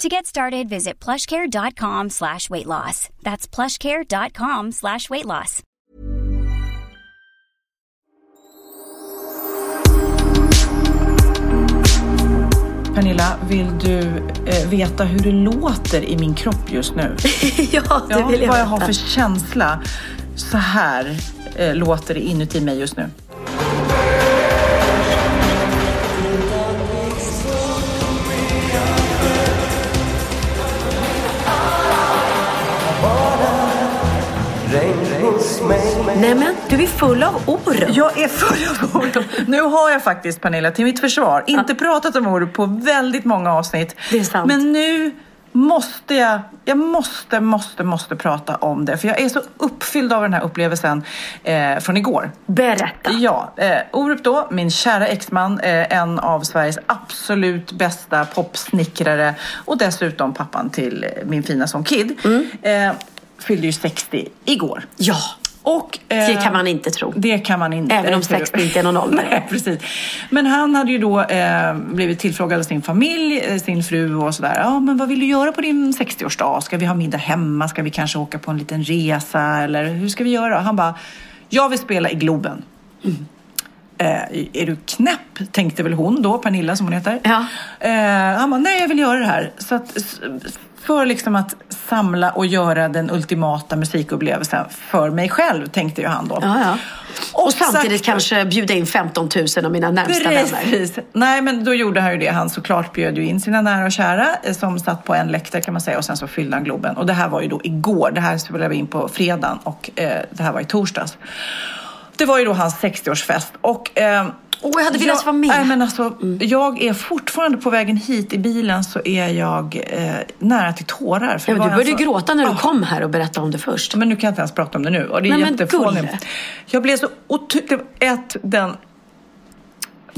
To get started, visit plushcare.com slash weight loss. That's plushcare.com slash weight loss. Pernilla, vill du eh, veta hur det låter i min kropp just nu? ja, det ja, vill jag Vad veta. jag har för känsla. Så här eh, låter det inuti mig just nu. Nej men, du är full av Orup. Jag är full av Orup. Nu har jag faktiskt, Pernilla, till mitt försvar, inte pratat om Orup på väldigt många avsnitt. Det är sant. Men nu måste jag, jag måste, måste, måste prata om det. För jag är så uppfylld av den här upplevelsen eh, från igår. Berätta. Ja, eh, Orup då, min kära exman, eh, en av Sveriges absolut bästa popsnickrare och dessutom pappan till min fina son Kid. Eh, fyllde ju 60 igår. Ja, Och, eh, det kan man inte tro. Det kan man inte. Även om 60 inte är någon ålder. Nej, precis. Men han hade ju då eh, blivit tillfrågad av sin familj, eh, sin fru och sådär. Ja, men vad vill du göra på din 60-årsdag? Ska vi ha middag hemma? Ska vi kanske åka på en liten resa? Eller hur ska vi göra? Han bara, jag vill spela i Globen. Eh, är du knäpp? Tänkte väl hon då, Pernilla som hon heter. Ja. Eh, han bara, nej jag vill göra det här. Så att, för liksom att samla och göra den ultimata musikupplevelsen för mig själv, tänkte ju han då. Ja, ja. Och, samtidigt sakta- kanske bjuda in 15 000 av mina närmsta vänner. Precis. Nej, men då gjorde han ju det. Han såklart bjöd ju in sina nära och kära eh, som satt på en läktare kan man säga och sen så fyllde han Globen. Och det här var ju då igår. Det här spelade vi in på fredagen och eh, det här var i torsdags. Det var ju då hans 60-årsfest och eh, Åh, jag hade velat vara med. Nej, men alltså, Jag är fortfarande på vägen hit i bilen så är jag eh, nära till tårar. För Ja, men du började en så- gråta när du Ah. kom här och berättade om det först. Men nu kan jag inte ens prata om det nu. Och det är Nej, men jättefånigt. Jag blev så otroligt... Ett, den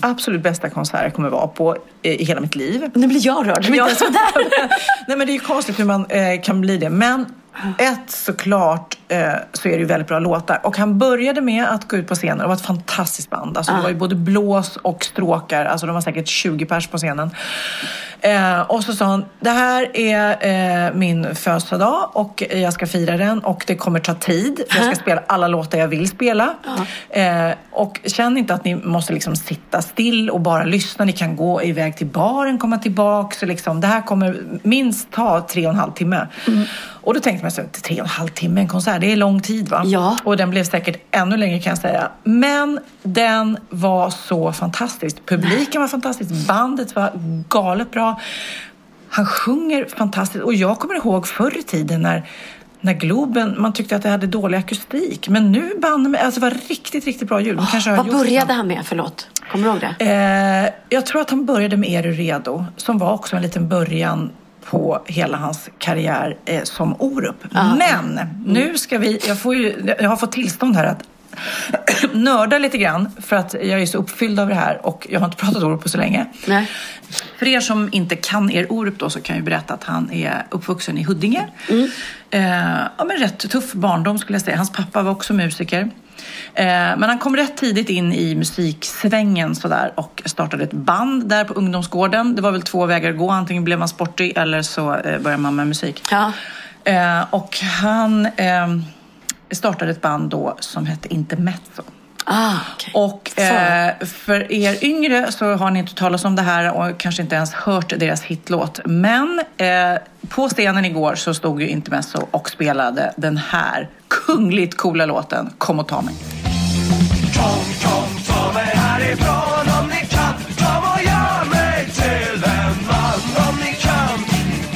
absolut bästa konsert jag kommer vara på eh, i hela mitt liv. Nu blir jag rörd. Men Ja. inte sådär. Nej men det är ju konstigt hur man eh, kan bli det. Men ett såklart eh, så är det ju väldigt bra låtar. Och han började med att gå ut på scenen. Det var ett fantastiskt band. Alltså, Det var ju både blås och stråkar. Alltså de var säkert 20 pers på scenen. Eh, och så sa han, det här är eh, min födelsedag och jag ska fira den och det kommer ta tid. För jag ska spela alla låtar jag vill spela. Eh, och känn inte att ni måste liksom sitta still och bara lyssna. Ni kan gå iväg till baren, komma tillbaka. Så liksom, det här kommer minst ta tre och en halv timme. Och då tänkte man så här, tre och en halv timme en konsert, det är lång tid va? Ja. Och den blev säkert ännu längre kan jag säga. Men den var så fantastisk. Publiken var fantastisk, bandet var galet bra. Han sjunger fantastiskt. Och jag kommer ihåg förr i tiden när, när Globen, man tyckte att det hade dålig akustik. Men nu banne mig, alltså det var riktigt, riktigt bra ljud. Kanske har Vad började han med? Förlåt. Kommer du ihåg det? Eh, jag tror att han började med Är du redo? Som var också en liten början på hela hans karriär eh, som Orup. Men nu ska vi, jag, får ju, jag har fått tillstånd här att nörda lite grann för att jag är så uppfylld av det här och jag har inte pratat Orup på så länge. Nej. För er som inte kan er Orup då så kan jag ju berätta att han är uppvuxen i Huddinge. Eh, ja, men rätt tuff barndom skulle jag säga. Hans pappa var också musiker. Eh, men han kom rätt tidigt in i musiksvängen sådär och startade ett band där på ungdomsgården. Det var väl två vägar att gå. Antingen blev man sportig eller så eh, började man med musik. Ja. Eh, och han startade ett band då som hette Intermezzo. Ah, okej. Och eh, för er yngre så har ni inte talat om det här och kanske inte ens hört deras hitlåt. Men eh, på scenen igår så stod ju Intermezzo och spelade den här kungligt coola låten Kom och ta mig. Kom, kom, ta mig härifrån om ni kan Kom och gör mig till en man om ni kan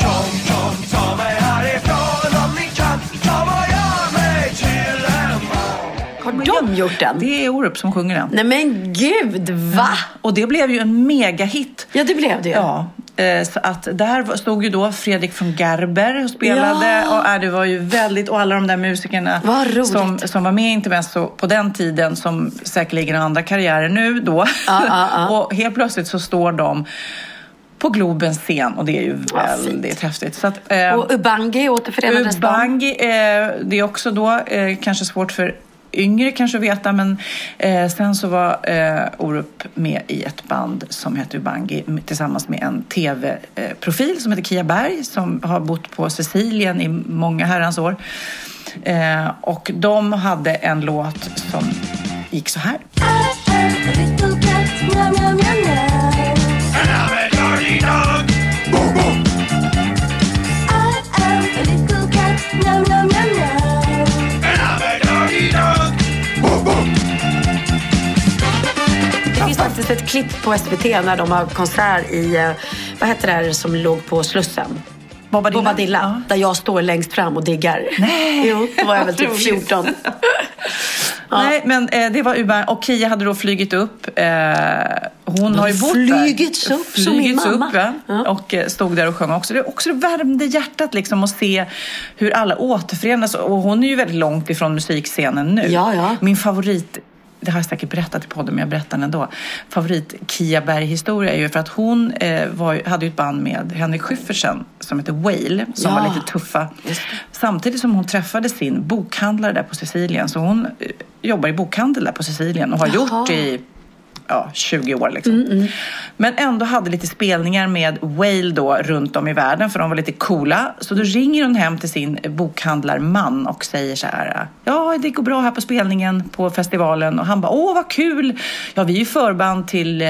Kom, kom, ta mig härifrån om ni kan Kom och gör mig till en man Har de gjort den? Det är Orup som sjunger den. Nej men gud, va? Och det blev ju en megahit. Ja, det blev det ju. Ja, så att där stod ju då Fredrik från Gerber och spelade. Ja. Och äh, det var ju väldigt, och alla de där musikerna som, som var med i Intermezzo på den tiden som säkerligen har andra karriärer nu då. Ja, ja, ja. och helt plötsligt så står de på Globens scen och det är ju väldigt häftigt. Så att, eh, Och Ubangi återförenades de. Ubangi, eh, det är också då eh, kanske svårt för yngre kanske veta men eh, sen så var eh, Orup med i ett band som heter Ubangi tillsammans med en tv-profil som heter Kia Berg som har bott på Sicilien i många herrans år. Eh, och de hade en låt som gick så här. And faktiskt ett klipp på SVT när de har konsert i, eh, vad heter det här som låg på Slussen? Bobadilla. Bobadilla, Ja. där jag står längst fram och diggar. Nej! Jo, då var jag väl typ Roligt. 14. Nej, men eh, det var Uber och Kia hade då flygit upp. Eh, hon har ju bott flygits där. upp som min Flygits mamma. upp, va? Ja. Och eh, stod där och sjöng också. Det, också det värmde hjärtat liksom att se hur alla återförenas. Och hon är ju väldigt långt ifrån musikscenen nu. Ja, ja. Min favorit det har jag säkert berättat i podden, men jag berättar den ändå. Favorit Kia Berg-historia är ju för att hon eh, var, hade ju ett band med Henrik Schyffersen som heter Whale, som Ja. var lite tuffa. Samtidigt som hon träffade sin bokhandlare där på Sicilien. Så hon eh, jobbar i bokhandel där på Sicilien och har Jaha. gjort i ja, 20 år. Liksom. Men ändå hade lite spelningar med Whale då runt om i världen för de var lite coola. Så då ringer hon hem till sin bokhandlarman och säger så här. Ja, det går bra här på spelningen på festivalen. Och han bara, åh vad kul! Ja, vi är ju förband till eh,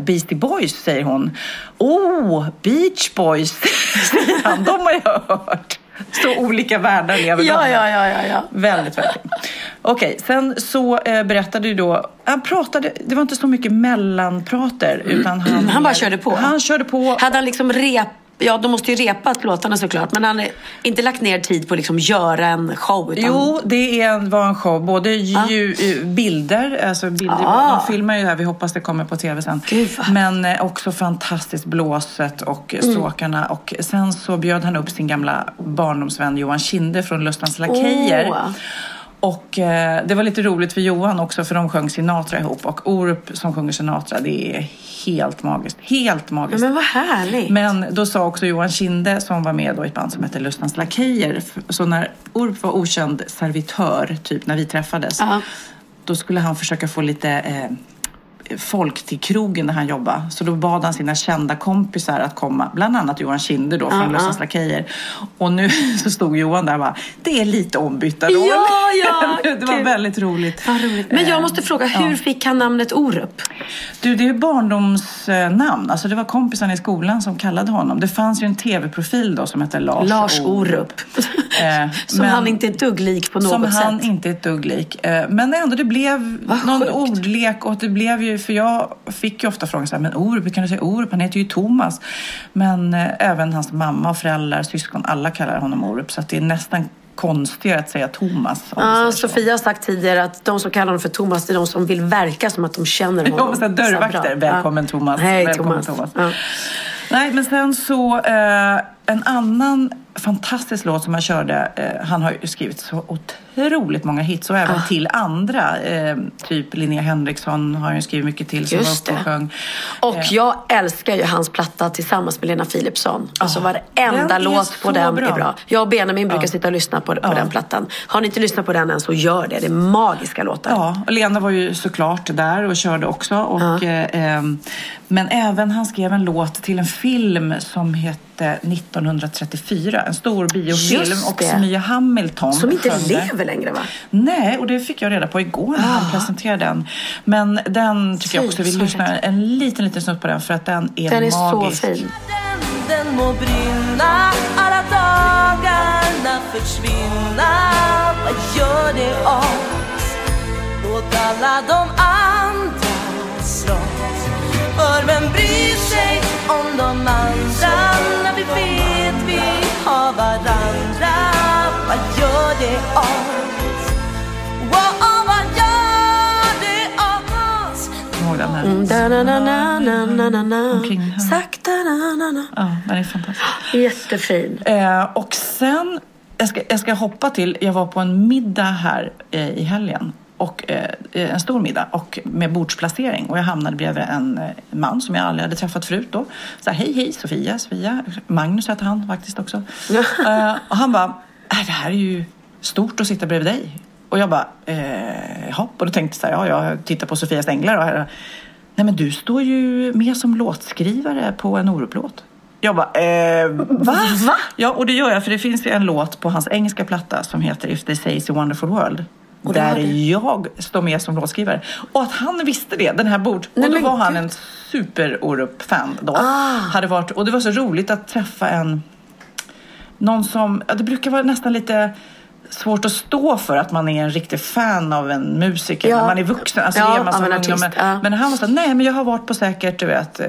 Beastie Boys, säger hon. Åh, Beach Boys, säger han. De har jag hört. Så olika världar lever. Ja, ja, ja, ja, ja. Väldigt, väldigt. Okej, sen så eh, berättade ju då... Han pratade... Det var inte så mycket mellanprater, utan han... Han bara körde på. Han körde på. Hade han liksom rep... Ja, de måste ju repat låtarna såklart. Men han har inte lagt ner tid på att liksom göra en show. Utan... Jo, det är, var en show. Både ju, eh, bilder, alltså bilder, Ah. de filmar ju det här, vi hoppas det kommer på tv sen. Gud, Men eh, också fantastiskt blåset och Mm. stråkarna. Och sen så bjöd han upp sin gamla barndomsvän Johan Kinde från Lustans Lakejer. Åh. Och eh, det var lite roligt för Johan också för de sjöng Sinatra ihop. Och Orup som sjunger Sinatra, det är helt magiskt. Helt magiskt. men vad härligt. Men då sa också Johan Kinde som var med då i ett band som hette Lustans Lakejer. Så när Orup var okänd servitör, typ när vi träffades, Ja. då skulle han försöka få lite eh, folk till krogen där han jobbade. Så då bad han sina kända kompisar att komma, bland annat Johan Kinder då från Ja, Lustans ja. Lakejer. Och nu så stod Johan där och bara, det är lite ombytta roller. Ja, ja, det var väldigt roligt. Roligt. Men jag måste fråga, hur fick han namnet Orup? Du, det är ju barndomsnamn. Alltså det var kompisarna i skolan som kallade honom. Det fanns ju en tv-profil då som hette Lars, Lars Orup. Eh, Som men- han inte är ett dugg lik på något som sätt. han inte är ett dugg lik. Eh, Men ändå, det blev Vad någon sjukt. ordlek och det blev ju, för jag fick ju ofta frågan så här, men Orup, hur kan du säga Orup? Han heter ju Thomas. Men eh, även hans mamma och föräldrar, syskon, alla kallar honom Orup. Så det är nästan konstigare att säga Thomas. Ja. Sofia har sagt tidigare att de som kallar honom för Thomas det är de som vill verka som att de känner honom. Ja, dörrvakter. Välkommen Ja. Thomas. Hej Välkommen, Thomas. Thomas. Ja. Nej, men sen så eh, en annan fantastisk låt som han körde. Eh, han har ju skrivit så otroligt många hits och Ah. även till andra. Eh, typ Linnea Henriksson har han ju skrivit mycket till som Just var uppe och sjöng. Och Eh, jag älskar ju hans platta tillsammans med Lena Philipsson. Alltså Ja, varenda den låt på den bra. är bra. Jag och Benjamin brukar Ja. sitta och lyssna på, på Ja. den plattan. Har ni inte lyssnat på den än så gör det. Det är magiska låtar. Ja, och Lena var ju såklart där och körde också. Och, Ja. eh, ehm, men även han skrev en låt till en film som hette 1934. En stor biofilm. Och. Smia Hamilton Som inte det. lever längre va? Nej, och det fick jag reda på igår när han presenterade den. Men den tycker jag Fint, också vi lyssnar en liten, liten snutt på den för att den är Den är magisk. så fin. Den må brinna alla dagar gärna försvinna Vad gör det oss? Låt alla de andra slåss För vem bryr sig om de andra När vi vet vi varandra Vad gör det oss? Wow, vad gör det oss? Kommer ihåg den här? Mm, Da-na-na-na-na-na-na. Omkring här. Sakta na-na-na. Ja, den är fantastisk. Jättefin. Eh, och sen, jag ska, jag ska hoppa till, jag var på en middag här eh, i helgen. Och, eh, en stor middag och med bordsplacering. Och jag hamnade bredvid en eh, man som jag aldrig hade träffat förut då. Så här, hej hej Sofia, Sofia. Magnus hette han faktiskt också. eh, och han bara, äh, det här är ju stort att sitta bredvid dig. Och jag bara, eh, jaha. Och då tänkte jag så här, ja jag tittar på Sofias änglar och här, Nej men du står ju med som låtskrivare på en Orup-låt. Jag bara, eh, va? va? Ja, och det gör jag för det finns ju en låt på hans engelska platta som heter If they say it's a wonderful world. Och det det. jag står med som låtskrivare. Och att han visste det, den här bord. Nej, och då var han gud. en super Orup-fan då. Ah. Hade varit, och det var så roligt att träffa en någon som, ja, det brukar vara nästan lite svårt att stå för att man är en riktig fan av en musiker Ja. när man är vuxen. Alltså Ja, det är man som ung, artist, men, ja. men han var så här, nej men jag har varit på säkert du vet eh,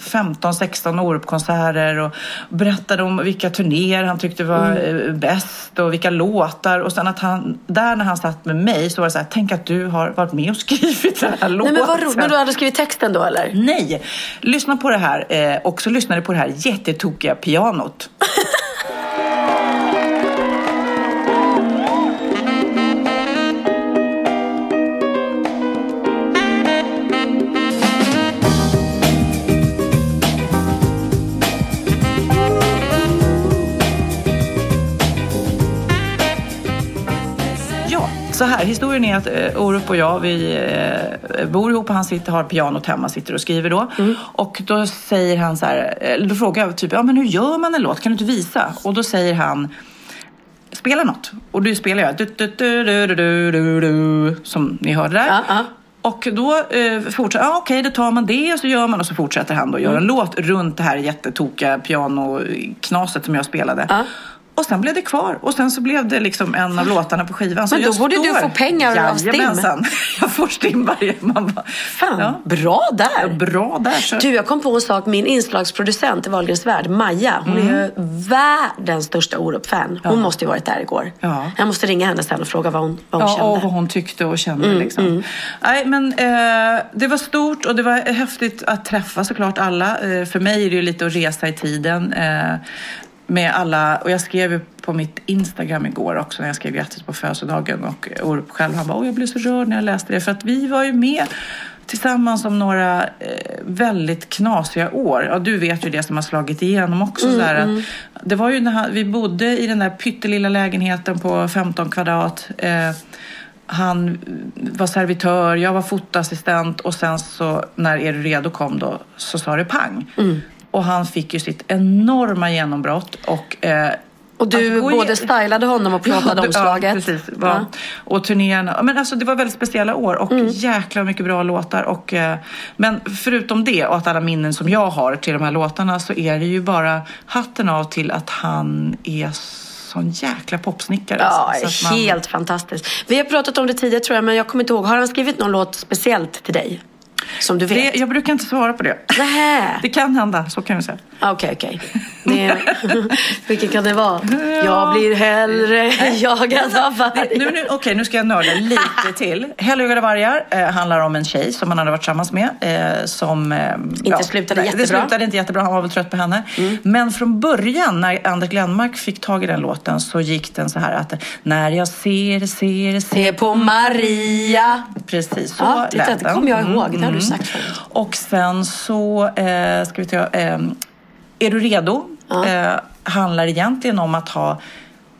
15-16 Orup-konserter och berättade om vilka turnéer han tyckte var Mm. eh, bäst och vilka låtar och sen att han, där när han satt med mig så var det så här, tänk att du har varit med och skrivit den här Nej, låten. men vad roligt. Men du hade skrivit texten då eller? Nej, lyssna på det här eh, och så lyssnade på det här jättetokiga pianot. så här. Historien är att eh, Orup och jag, vi eh, bor ihop och han sitter, har pianot hemma, sitter och skriver då. Och då säger han så här, eller då frågar jag typ, ja men hur gör man en låt? Kan du inte visa? Och då säger han, spela något. Och då spelar jag, du, du, du, du, du, du, du, som ni hörde där. Ja. Och då eh, fortsätter, ja okej då tar man det och så gör man och så fortsätter han då göra en låt runt det här jättetokiga pianoknaset som jag spelade. Ja. Och sen blev det kvar och sen så blev det liksom en av låtarna på skivan. Men då borde du få pengar av Stim. Jajamensan. Jag får Stim varje... Bara, Fan, ja, bra där. bra där. Så. Du, jag kom på en sak. Min inslagsproducent i Wahlgrens värld, Maja, hon är ju världens största Orup-fan. Hon måste ju varit där igår. Ja. Jag måste ringa henne sen och fråga vad hon, vad hon Ja, kände. och vad hon tyckte och kände. Mm, liksom. Nej, men, eh, det var stort och det var häftigt att träffa såklart alla. Eh, för mig är det ju lite att resa i tiden. Eh, med alla, och jag skrev på mitt Instagram igår också när jag skrev grattis på födelsedagen och Orup själv han bara, jag blev så rörd när jag läste det för att vi var ju med tillsammans om några eh, väldigt knasiga år. Ja, du vet ju det som har slagit igenom också. så här, att det var ju när vi bodde i den där pyttelilla lägenheten på 15 kvadrat. Eh, han var servitör, jag var fotoassistent och sen så när Är du redo kom då så sa det pang. Och han fick ju sitt enorma genombrott och eh, Och du både i- stylade honom och pratade Ja, om slaget. Ja, precis. Va? Och turnéerna. Men alltså, det var väldigt speciella år och Mm. jäkla mycket bra låtar. Och, eh, men förutom det och att alla minnen som jag har till de här låtarna så är det ju bara hatten av till att han är sån jäkla popsnickare. Ja, man- helt fantastiskt. Vi har pratat om det tidigare tror jag, men jag kommer inte ihåg. Har han skrivit någon låt speciellt till dig? Som du vet? det, jag brukar inte svara på det. Nähä. Det kan hända, så kan vi säga. Okej, okej. Det- Vilken kan det vara? Jag blir hellre jagad av varg. Nu, nu, Okej, nu ska jag nörda lite till. Hellögade vargar eh, handlar om en tjej som han hade varit tillsammans med. Eh, som, eh, Inte slutade nej, jättebra. Det slutade inte jättebra, han var väl trött på henne. Men från början, när Anders Glenmark fick tag i den låten så gick den så här att När jag ser, ser, ser Se på Maria. Precis, så Ja, titta, lät det den. kommer jag ihåg. Det har du mm. sagt förut. Och sen så eh, ska vi ta... Eh, är du redo? Eh, handlar egentligen om att ha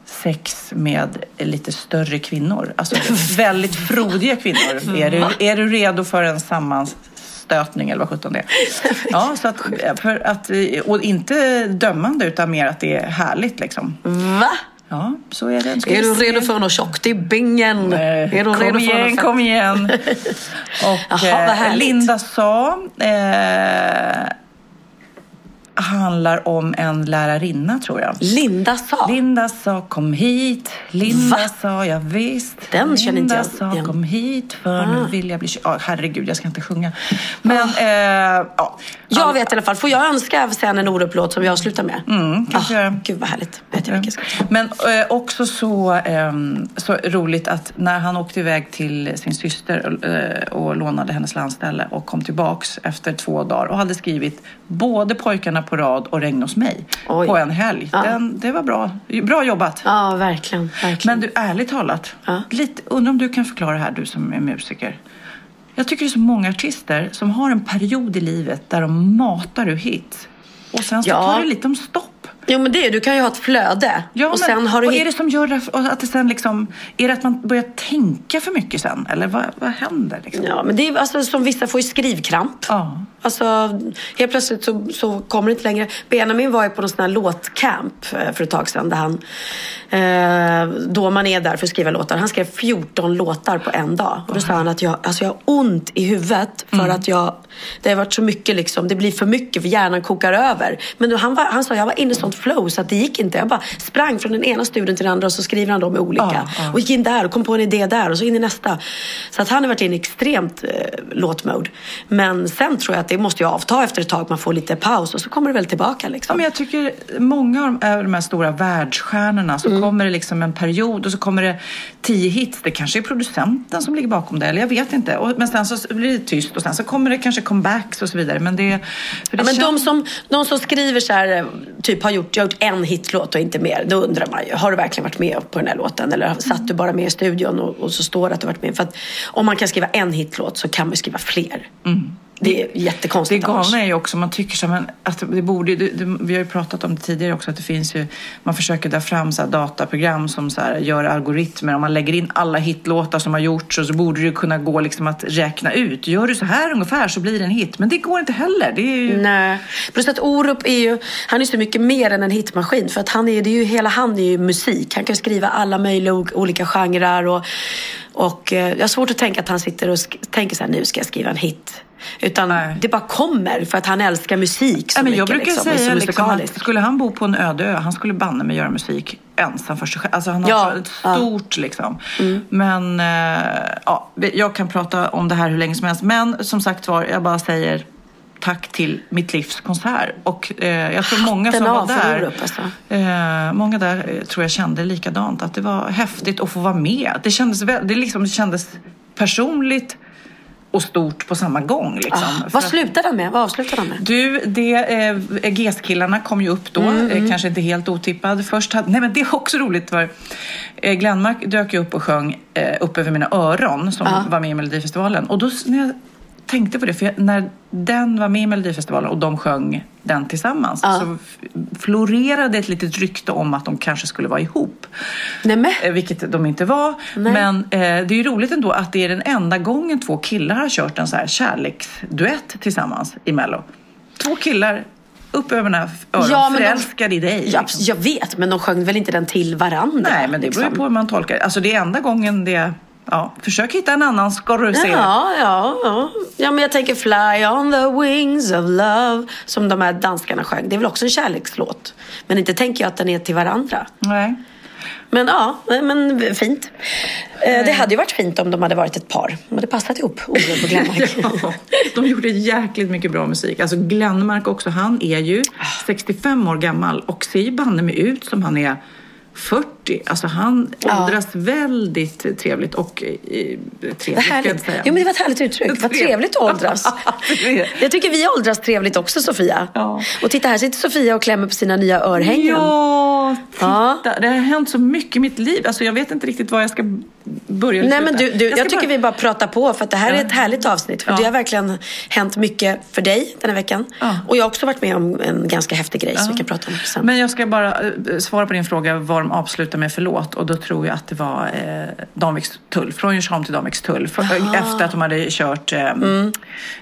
sex med lite större kvinnor. Alltså väldigt frodiga kvinnor. Är du, är du redo för en sammanstötning eller vad sjutton det är? Ja, så att, för att, och inte dömande utan mer att det är härligt liksom. Va? Ja, så är det. Ska Är du redo för något tjockt i bingen? Eh, Är du kom igen, kom igen. Och Jaha, eh. Linda sa... Eh, handlar om en lärarinna tror jag. Linda sa. Linda sa kom hit, Linda Va? sa jag visst. Den känner inte Linda jag sa igen. kom hit för Ah. nu vill jag bli... Ja, herregud, jag ska inte sjunga. Men, eh, ja. Jag vet i alla fall. Får jag önska sen en Orup-låt som vi avslutar med? Mm, kanske göra. Gud vad härligt. Vet jag jag. Men eh, också så, ehm, så roligt att när han åkte iväg till sin syster eh, och lånade hennes landställe och kom tillbaks efter två dagar och hade skrivit både Pojkarna på rad och Regn hos mig Oj. på en helg. Ja. Den, det var bra. Bra jobbat. Ja, verkligen. verkligen. Men du, ärligt talat, Ja. lite, undrar om du kan förklara det här, du som är musiker. Jag tycker det är så många artister som har en period i livet där de matar ur hits. Och sen så Ja. tar det lite om stopp. Jo, men det är, du kan ju ha ett flöde. Ja, och men sen har du hit- är det som gör och att det sen liksom, är det att man börjar tänka för mycket sen? Eller vad, vad händer liksom? Ja, men det är alltså som vissa får ju skrivkramp. Ja. Alltså, helt plötsligt så, så kommer det inte längre. Benjamin var ju på någon sån här låtcamp eh, för ett tag sedan. Där han, eh, då man är där för att skriva låtar. Han skrev 14 låtar på en dag. Och då sa han att jag, alltså jag har ont i huvudet för att jag, det har varit så mycket liksom, det blir för mycket för hjärnan kokar över. Men då, han, var, han sa jag var inne sånt flow så att det gick inte. Jag bara sprang från den ena studion till den andra och så skriver han dem olika. Ja, ja. Och gick in där och kom på en idé där och så in i nästa. Så att han har varit i extremt eh, låtmode. Men sen tror jag att det måste ju avta efter ett tag. Man får lite paus och så kommer det väl tillbaka Ja, liksom. men jag tycker många av de, här stora världsstjärnorna så kommer det liksom en period och så kommer det tio hits. Det kanske är producenten som ligger bakom det, eller jag vet inte. Och, men sen så blir det tyst och sen så kommer det kanske comebacks och så vidare. Men det, för det Ja, men de, som, de som skriver så här, typ har gjort, jag har gjort en hitlåt och inte mer. Då undrar man ju, har du verkligen varit med på den här låten? Eller satt du bara med i studion och, och så står det att du varit med? För att om man kan skriva en hitlåt så kan man skriva fler. Det är Det jättekonstigt annars. galna är ju också, man tycker så, men att det borde, det, det, vi har ju pratat om det tidigare också, att det finns ju, man försöker dra fram så dataprogram som så här gör algoritmer. Om man lägger in alla hitlåtar som har gjorts så, så borde det kunna gå liksom att räkna ut. Gör du så här ungefär så blir det en hit. Men det går inte heller. Det är ju... Nej. Plus att Orup är ju, han är så mycket mer än en hitmaskin. För att han är, det är ju, hela han är ju musik. Han kan skriva alla möjliga olika genrer. Och, och eh, jag har svårt att tänka att han sitter och tänker så här, nu ska jag skriva en hit. Utan Nej. det bara kommer för att han älskar musik så Ja, men mycket. jag brukar liksom, säga liksom att skulle han bo på en öde ö, han skulle banne mig göra musik ensam för sig själv. Alltså han har Ja, ett ja. stort liksom. Men eh, ja, jag kan prata om det här hur länge som helst. Men som sagt var, jag bara säger tack till mitt livs konsert. Och eh, jag tror många som var där, Orup, alltså. eh, många där eh, tror jag kände likadant. Att det var häftigt att få vara med. Det kändes, det liksom, det kändes personligt och stort på samma gång. Liksom. Ah, vad slutade han med? Vad avslutade han med? du, det, eh, GES-killarna kom ju upp då, eh, kanske inte helt otippad. Först hade, nej men det är också roligt för eh, Glenmark dök ju upp och sjöng eh, upp över mina öron som Ja. var med i Melodifestivalen. Och då när jag tänkte på det, för jag, när den var med i Melodifestivalen och de sjöng den tillsammans Ja. så florerade ett litet rykte om att de kanske skulle vara ihop. Nej, men. Eh, Vilket de inte var. Nej. Men eh, det är ju roligt ändå att det är den enda gången två killar har kört en så här kärleksduett tillsammans i Mello. Två killar upp över mina öron, Ja, men de- förälskad i dig. Ja, liksom. jag vet, men de sjöng väl inte den till varandra? Nej, men det beror ju liksom. på hur man tolkar Alltså det är enda gången det... Ja, försök hitta en annan ska du se. Ja, ja, ja. Ja, men jag tänker Fly on the wings of love som de här danskarna sjöng. Det är väl också en kärlekslåt. Men inte tänker jag att den är till varandra. Nej. Men ja, men fint. Eh, Det hade ju varit fint om de hade varit ett par. De hade passat ihop, Olof och Glenmark. Ja, de gjorde jäkligt mycket bra musik. Alltså Glenmark också, han är ju 65 år gammal och ser ju banne mig ut som han är 40. Alltså han Ja. åldras väldigt trevligt och eh, trevligt. Vad jag säga. Jo, men det var ett härligt uttryck. Vad Trevligt. att åldras. Jag tycker vi åldras trevligt också, Sofia. Ja. Och titta, här sitter Sofia och klämmer på sina nya örhängen. Ja, titta. Ja. Det har hänt så mycket i mitt liv. Alltså jag vet inte riktigt var jag ska börja Nej, men du, du, jag, ska tycker vi bara pratar på för att det här Ja. är ett härligt avsnitt. För Ja. det har verkligen hänt mycket för dig den här veckan. Ja. Och jag har också varit med om en ganska häftig grej som vi kan prata om sen. Men jag ska bara eh, svara på din fråga vad de avslutar med för låt. Och då tror jag att det var eh, Danviks tull. Från Djursholm till Danviks tull. För, Efter att de hade kört... Eh, Mm.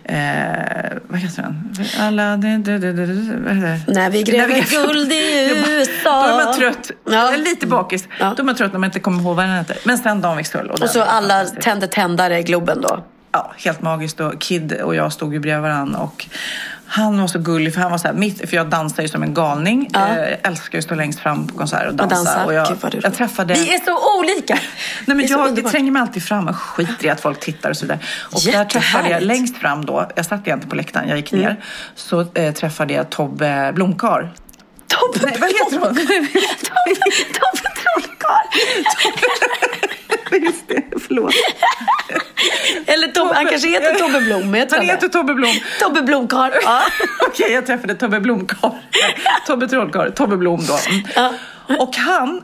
eh, vad heter den? Alla... Det, det, vad heter det? När vi gräver guld i Då USA. är man trött. Ja. Lite bakis. Ja. Då är man trött när man inte kommer ihåg vad den heter. Men sen Danviks tull. Och den så alla tände tändare i Globen då. Ja, helt magiskt. Och Kid och jag stod ju bredvid varandra och Han var så gullig för han var så här, mitt, för jag dansar ju som en galning. Ja. Eh, jag älskar att stå längst fram på konserter och dansa. dansa. Och jag, Gud, jag träffade... Vi är så olika! Nej, men Det jag tränger mig alltid fram och skiter i att folk tittar och sådär. Och där träffade jag längst fram då, jag satt egentligen på läktaren, jag gick ner, så eh, träffade jag Tobbe Blomkar. Tobbe Nej, vad heter hon? Tobbe Tobbe Trollkarl! Just det, förlåt. Eller Tobbe, han kanske heter Tobbe Blom. Heter Han det? heter Tobbe Blom. Tobbe Blomkarl. Ja. Okej, jag träffade Tobbe Blomkar. Tobbe Trollkarl, Tobbe Blom då. Ja. Och han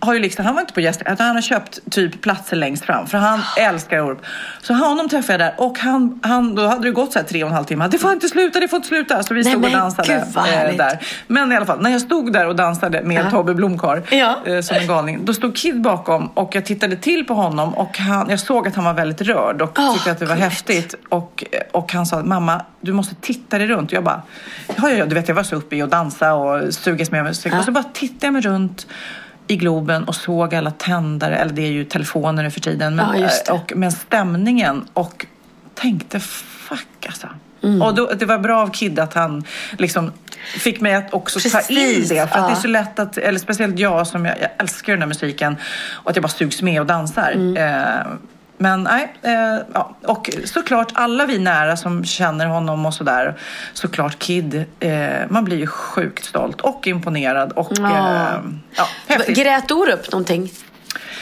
har ju liksom, han var inte på gäst, han har köpt typ platser längst fram för han älskar Orup. Så honom träffade jag där och han, han, då hade det gått så här tre och en halv timme. Det får inte sluta, det får inte sluta. Så vi Nej, stod och men dansade vad eh, härligt. där. Men i alla fall, när jag stod där och dansade med Ja. Tobbe Blomkar Ja. eh, som en galning, då stod Kid bakom och jag tittade till på honom och han, jag såg att han var väldigt rörd och Åh, tyckte att det var gulligt. häftigt. Och, och han sa, mamma, du måste titta dig runt. Och jag bara, ja, ja, ja, du vet, jag var så uppe i att dansa och sugas med musik. Ja. Och så bara tittade jag mig runt i Globen och såg alla tändare, eller det är ju telefoner nu för tiden, men, Ja, och, men stämningen och tänkte, fuck alltså. Mm. Och då, det var bra av Kid att han liksom fick mig att också ta in Precis, det. För att det är ja. så lätt att, eller speciellt jag som jag, jag älskar den här musiken och att jag bara sugs med och dansar. Mm. Eh, men nej, eh, ja. och såklart alla vi nära som känner honom och sådär. Såklart Kid, eh, man blir ju sjukt stolt och imponerad och Ja. eh, ja, häftigt. Grät Orup någonting?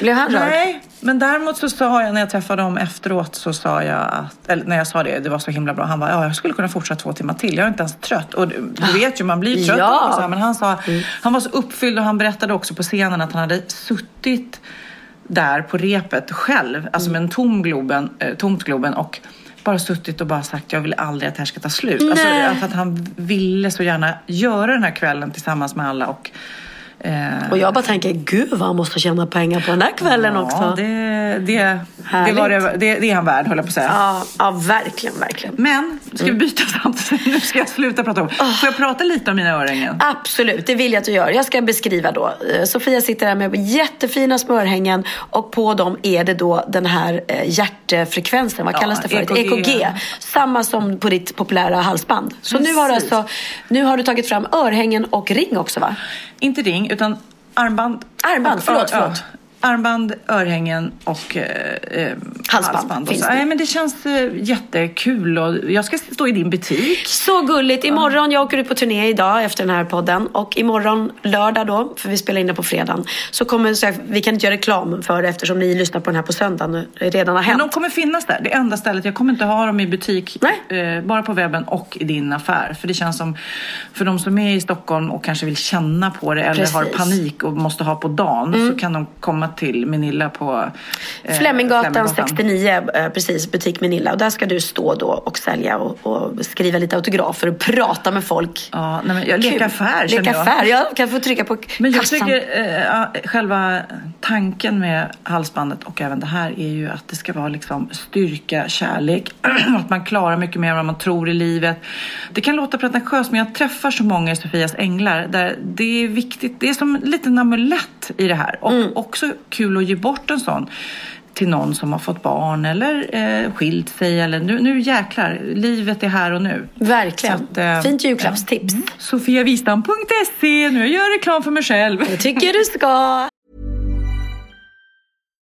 Blev han rörd? Nej, men däremot så sa jag när jag träffade dem efteråt så sa jag att, eller när jag sa det, det var så himla bra. Han var, ja jag skulle kunna fortsätta två timmar till. Jag är inte ens trött. Och du, du vet ju, man blir trött. Ja. Och så här, men han sa, han var så uppfylld och han berättade också på scenen att han hade suttit där på repet själv, alltså med en tom globen, eh, tomt Globen och bara suttit och bara sagt jag vill aldrig att det här ska ta slut. Alltså, Nej. att han ville så gärna göra den här kvällen tillsammans med alla. Och, Och jag bara tänker, gud vad han måste tjäna pengar på den här kvällen ja, också. Det, det, det, var det, det, det är han värd, höll jag på att säga. Ja, ja, verkligen, verkligen. Men, ska vi byta samtidigt? Nu ska jag sluta prata om. Får jag prata lite om mina örhängen? Absolut, det vill jag att du gör. Jag ska beskriva då. Eh, Sofia sitter här med jättefina smörhängen och på dem är det då den här eh, hjärtfrekvensen, vad Ja, kallas det för? EKG. EKG. Samma som på ditt populära halsband. Så nu har, du alltså, nu har du tagit fram örhängen och ring också va? Inte ring, utan armband. Armband, och, förlåt, ja, förlåt. Armband, örhängen och eh, eh, Halsband, och finns så. det. Nej, men det känns eh, jättekul och jag ska stå i din butik. Så gulligt. Imorgon, jag åker ut på turné idag efter den här podden. Och imorgon lördag då, för vi spelar in det på fredagen. Så kommer, så här, vi kan inte göra reklam för det eftersom ni lyssnar på den här på söndagen. Det redan har Men de hänt. kommer finnas där. Det enda stället. Jag kommer inte ha dem i butik. Eh, bara på webben och i din affär. För det känns som, för de som är i Stockholm och kanske vill känna på det eller Precis. Mm. har panik och måste ha på dagen. Så kan de komma till Minilla på eh, Fleminggatan 69, eh, precis, butik Minilla. Och där ska du stå då och sälja och, och skriva lite autografer och prata med folk. Ja, nej, men jag leker affär Leka jag. affär, ja. Kan få trycka på Men jag kassan. tycker eh, själva tanken med halsbandet och även det här är ju att det ska vara liksom styrka, kärlek, att man klarar mycket mer än vad man tror i livet. Det kan låta pretentiöst men jag träffar så många i Sofias änglar där det är viktigt, det är som en liten amulett i det här och Mm. också kul att ge bort en sån till någon som har fått barn eller eh, skilt sig eller nu, nu jäklar, livet är här och nu. Verkligen. Att, eh, Fint julklappstips. Sofiavistam.se, nu gör jag reklam för mig själv. Det tycker du ska.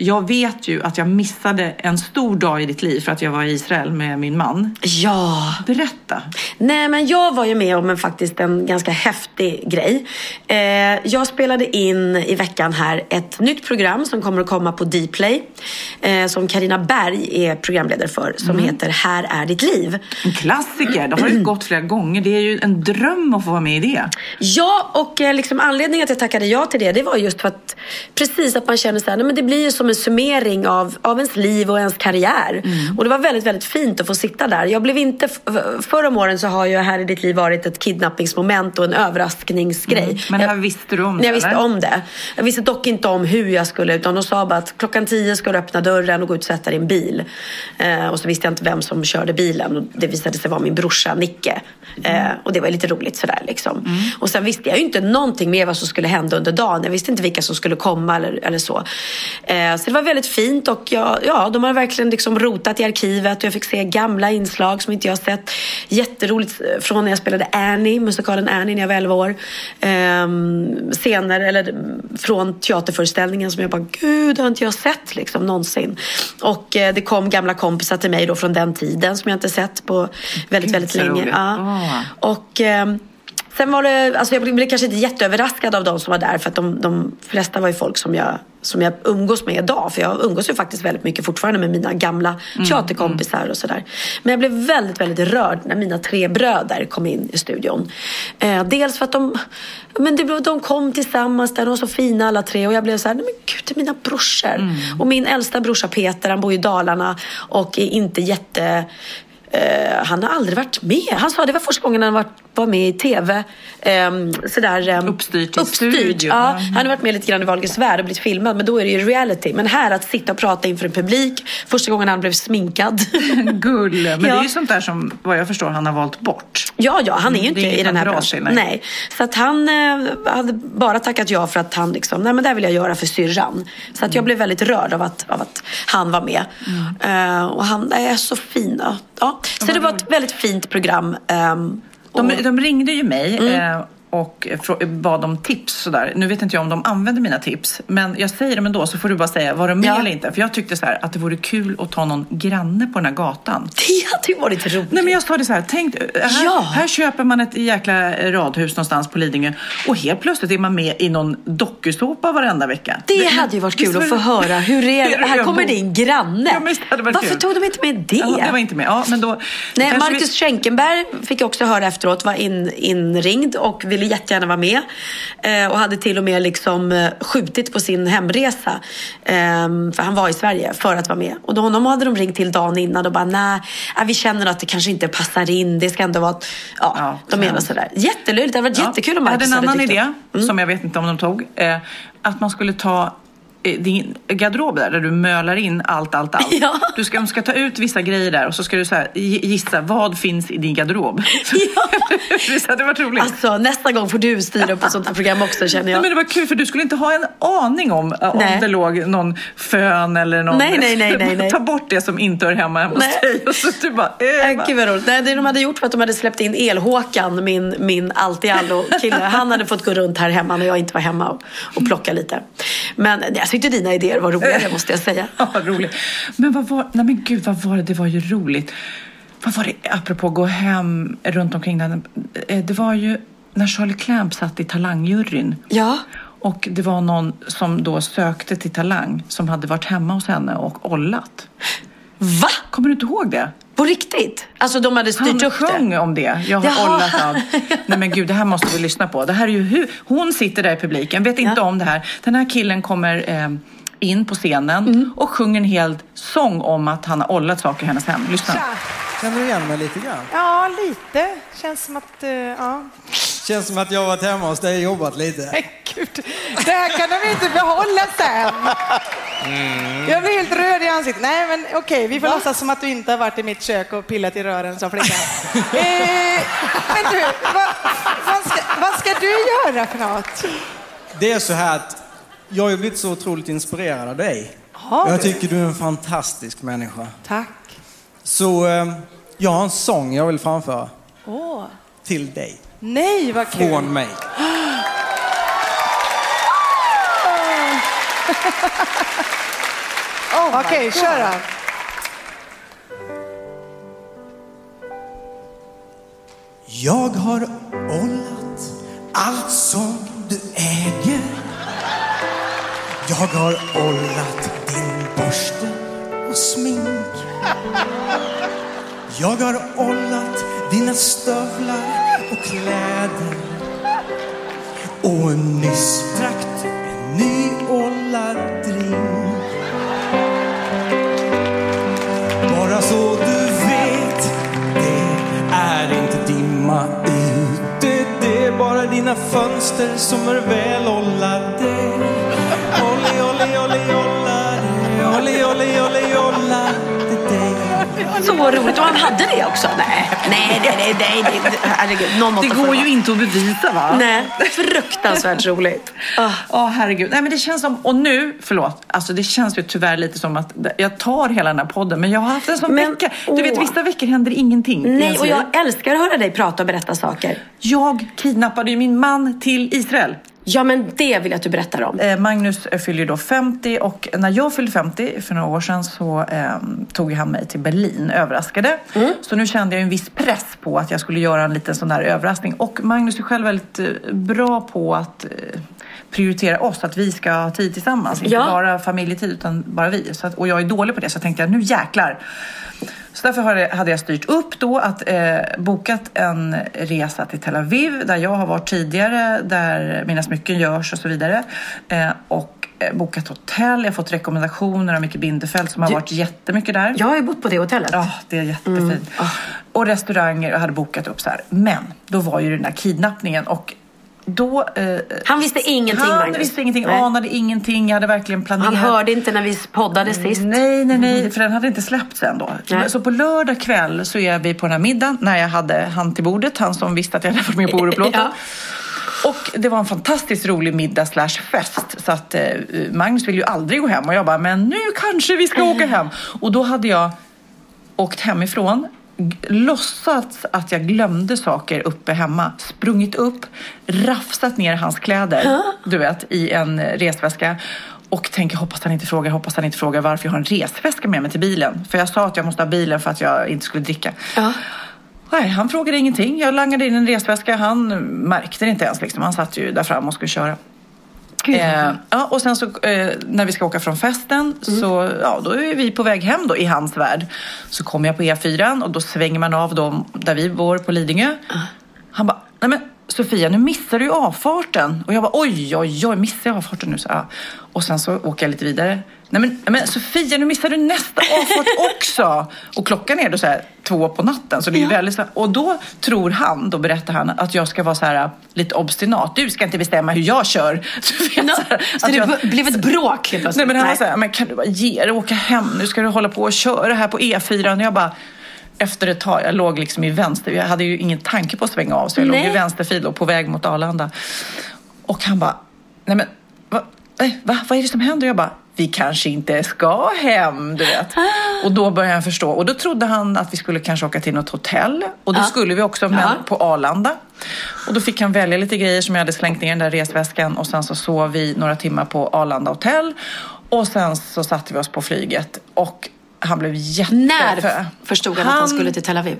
Jag vet ju att jag missade en stor dag i ditt liv för att jag var i Israel med min man. Ja. Berätta. Nej, men jag var ju med om en, faktiskt en ganska häftig grej. Eh, jag spelade in i veckan här ett nytt program som kommer att komma på Dplay. Eh, som Karina Berg är programledare för. Som heter Här är ditt liv. En klassiker. Det har ju gått flera gånger. Det är ju en dröm att få vara med i det. Ja, och eh, liksom anledningen att jag tackade ja till det, det var just för att precis att man känner så här, nej, men det blir ju som som en summering av, av ens liv och ens karriär. Och det var väldigt, väldigt fint att få sitta där. Jag blev inte, förr om åren så har ju Här i ditt liv varit ett kidnappningsmoment och en överraskningsgrej. Mm. Men här visste du om det, Jag visste eller? om det. Jag visste dock inte om hur jag skulle utan de sa bara att klockan tio ska du öppna dörren och gå ut och sätta en bil. Eh, och så visste jag inte vem som körde bilen och det visade sig vara min brorsa Nicke. Eh, och det var lite roligt sådär liksom. Och sen visste jag ju inte någonting mer vad som skulle hända under dagen. Jag visste inte vilka som skulle komma eller, eller så. Eh, så det var väldigt fint och jag, ja, de har verkligen liksom rotat i arkivet och jag fick se gamla inslag som inte jag sett. Jätteroligt eh, från när jag spelade Annie, musikalen Annie när jag var 11 år. Ehm, scener, eller från teaterföreställningen som jag bara, gud har inte jag sett liksom någonsin. Och eh, det kom gamla kompisar till mig då från den tiden som jag inte sett på väldigt, väldigt länge. Ja. Och ehm, Sen var det, alltså jag blev kanske inte jätteöverraskad av de som var där för att de, de flesta var ju folk som jag, som jag umgås med idag. För jag umgås ju faktiskt väldigt mycket fortfarande med mina gamla teaterkompisar och sådär. Men jag blev väldigt, väldigt rörd när mina tre bröder kom in i studion. Eh, dels för att de, men det, de kom tillsammans där, de var så fina alla tre och jag blev så här, nej men gud det är mina brorsor. Och min äldsta brorsa Peter, han bor i Dalarna och är inte jätte Eh, han har aldrig varit med. Han sa det var första gången han var, var med i tv. Um, sådär, um, Uppstyrt i uppstyrt. studio. Ja, Mm. han har varit med lite grann i Wahlgrens värld och blivit filmad. Men då är det ju reality. Men här att sitta och prata inför en publik. Första gången han blev sminkad. Gull. Men det Ja. är ju sånt där som, vad jag förstår, han har valt bort. Ja, ja, han är ju Mm, inte det är i den här branschen. nej. nej. Så att han eh, hade bara tackat ja för att han liksom, nej men det vill jag göra för syrran. Så att jag blev väldigt rörd av att, av att han var med. Eh, och han är så fin. ja. Så det var ett väldigt fint program. ehm, De, de ringde ju mig Mm. Eh, och bad om tips. Sådär. Nu vet inte jag om de använde mina tips, men jag säger dem ändå så får du bara säga var de med Ja. eller inte. För jag tyckte så här, att det vore kul att ta någon granne på den här gatan. Det hade ju varit roligt. Nej men jag sa det så här, tänk, här, Ja. här köper man ett jäkla radhus någonstans på Lidingö och helt plötsligt är man med i någon dokusåpa varenda vecka. Det hade ju varit kul var att få det- höra. Hur är det? Här kommer din granne. Ja, visst det Varför kul. tog de inte med det? Ja, det var inte med. Ja, men då, Nej, Marcus Schenkenberg fick jag också höra efteråt var in, inringd och ville jättegärna vara med. Eh, och hade till och med liksom eh, skjutit på sin hemresa. Eh, för han var i Sverige för att vara med. Och då honom hade de ringt till dagen innan och bara nej, äh, vi känner att det kanske inte passar in. Det ska ändå vara... ett-" Ja, Ja, de menar sådär. Jättelöjligt. Det hade varit Ja. jättekul om Jag hade Marcus en annan idé. Mm. som jag vet inte om de tog. Eh, att man skulle ta din garderob där, där du mölar in allt, allt, allt. Ja. Du ska, ska ta ut vissa grejer där och så ska du så här, gi- gissa vad finns i din garderob. Ja. Visst hade det varit roligt? Alltså nästa gång får du styra upp ett sånt här program också känner Nej, jag. men det var kul för du skulle inte ha en aning om eh, om Nej. det låg någon fön eller någon... Nej, nej, nej, nej, nej. Ta bort det som inte hör hemma hemma hos Nej. dig. Och så du bara, eh, Äh, Gud vad roligt. Nej, det de hade gjort var att de hade släppt in El-Håkan, min, min allt i allo kille. Han hade fått gå runt här hemma när jag inte var hemma och, och plocka lite. Men nej, jag tyckte dina idéer var roligare måste jag säga. Ja, roligt. Men vad var, nej men gud, vad var det? Det var ju roligt. Vad var det, apropå gå hem runt omkring den. eh, Det var ju när Charlie Clamp satt i talangjuryn. Ja. Och det var någon som då sökte till Talang som hade varit hemma hos henne och ollat. Va? Kommer du inte ihåg det? På riktigt? Alltså de hade styrt Han upp sjöng det? om det. Jag har Jaha. ollat av. Nej men gud, det här måste vi lyssna på. Det här är ju hur... Hon sitter där i publiken, vet inte Ja. om det här. Den här killen kommer eh, in på scenen Mm. och sjunger en hel sång om att han har ollat saker i hennes hem. Lyssna. Känner du igen mig lite grann? Ja, lite. Känns som att... eh, ja. Känns som att jag har varit hemma hos dig och jobbat lite. Gud. Det här kan de inte behålla sen. Jag blir helt röd i ansiktet. Nej, men okej, vi får låtsas som att du inte har varit i mitt kök och pillat i rören som flicka. eh, men du, vad, vad, ska, vad ska du göra för något? Det är så här att jag har blivit så otroligt inspirerad av dig. Har jag du? tycker du är en fantastisk människa. Tack. Så eh, jag har en sång jag vill framföra Åh. till dig. Nej, vad kul. Från mig. Okej, kör då. Jag har ollat allt som du äger. Jag har ollat din borste och smink. Jag har ollat dina stövlar och kläder. Och nyss drack du en ny Galadriel. Bara så du vet, det är inte dimma ute. Det är bara dina fönster som är väl ollade. Olli, olli, olli, ollade. Olli, olli, olli, ollade. Så roligt. Och han hade det också. Nej, nej, nej, nej, nej, herregud. Någon måste Det går ju inte att bevisa va? Nej, fruktansvärt roligt. Ah. Ja, herregud. Nej, men det känns som, och nu, förlåt, alltså det känns ju tyvärr lite som att jag tar hela den här podden, men jag har haft en sån Men, vecka. Du vet, åh. vissa veckor händer ingenting. Nej, och jag älskar att höra dig prata och berätta saker. jag kidnappade ju min man till Israel. Ja, men det vill jag att du berättar om. Eh, Magnus fyller ju då 50 och när jag fyllde 50 för några år sedan så eh, tog han mig till Berlin, överraskade. Så nu kände jag en viss press på att jag skulle göra en liten sån där överraskning. Och Magnus är själv väldigt eh, bra på att eh, prioritera oss, att vi ska ha tid tillsammans. Inte Ja. bara familjetid utan bara vi. Så att, och jag är dålig på det så jag tänkte nu jäklar. Så därför hade jag styrt upp då att eh, bokat en resa till Tel Aviv där jag har varit tidigare, där mina smycken görs och så vidare. Eh, och eh, bokat hotell. Jag har fått rekommendationer av Micke Bindefeld som har Du- varit jättemycket där. Jag har ju bott på det hotellet. Ja, det är jättefint. Och restauranger och hade bokat upp så här. Men då var ju den där kidnappningen och då... Eh, Han visste ingenting, Han Magnus. visste ingenting, Nej. anade ingenting. Jag hade verkligen planerat. Han hörde inte när vi poddade sist. Nej, nej, nej, för den hade inte släppts än då. Nej. Så på lördag kväll så är vi på den här middagen när jag hade han till bordet, han som visste att jag hade varit med på Oruplåten. Ja. Och det var en fantastiskt rolig middag slash fest. Så att eh, Magnus vill ju aldrig gå hem och jag bara, men nu kanske vi ska åka hem. Och då hade jag åkt hemifrån, låtsats att jag glömde saker uppe hemma, sprungit upp, rafsat ner hans kläder, du vet, i en resväska. Och tänker, hoppas han inte frågar, hoppas han inte frågar varför jag har en resväska med mig till bilen. För jag sa att jag måste ha bilen för att jag inte skulle dricka. Ja. Nej, han frågade ingenting. Jag langade in en resväska. Han märkte det inte ens. Liksom. Han satt ju där fram och skulle köra. Eh, ja, och sen så eh, när vi ska åka från festen så ja, då är vi på väg hem då i hans värld. Så kommer jag på E4 och då svänger man av dem där vi bor på Lidingö. Han bara, nej men Sofia nu missar du ju avfarten. Och jag bara, oj, oj, oj, missar jag avfarten nu? Så, ja. Och sen så åker jag lite vidare. Nej men, men Sofia, nu missar du nästa avfart också. och klockan är då så här två på natten. Så det är ju väldigt så och då tror han, då berättar han att jag ska vara så här lite obstinat. Du ska inte bestämma hur jag kör. Du vet, Nå, så här, så det jag- blev ett bråk helt Nej plötsligt? men han var så här, men kan du bara ge dig och åka hem? Nu ska du hålla på och köra här på E4. Och jag bara, efter ett tag, jag låg liksom i vänster, jag hade ju ingen tanke på att svänga av så jag Nej. låg i vänsterfil och på väg mot Arlanda. Och han bara, nej men va, nej, va, vad är det som händer? Och jag bara, vi kanske inte ska hem, du vet. Och då började han förstå. Och då trodde han att vi skulle kanske åka till något hotell. Och då Ja. skulle vi också, men Ja. på Arlanda. Och då fick han välja lite grejer som jag hade slängt ner i den där resväskan. Och sen så sov vi några timmar på Arlanda hotell. Och sen så satte vi oss på flyget. Och han blev jätte... När förstod han, att han skulle till Tel Aviv?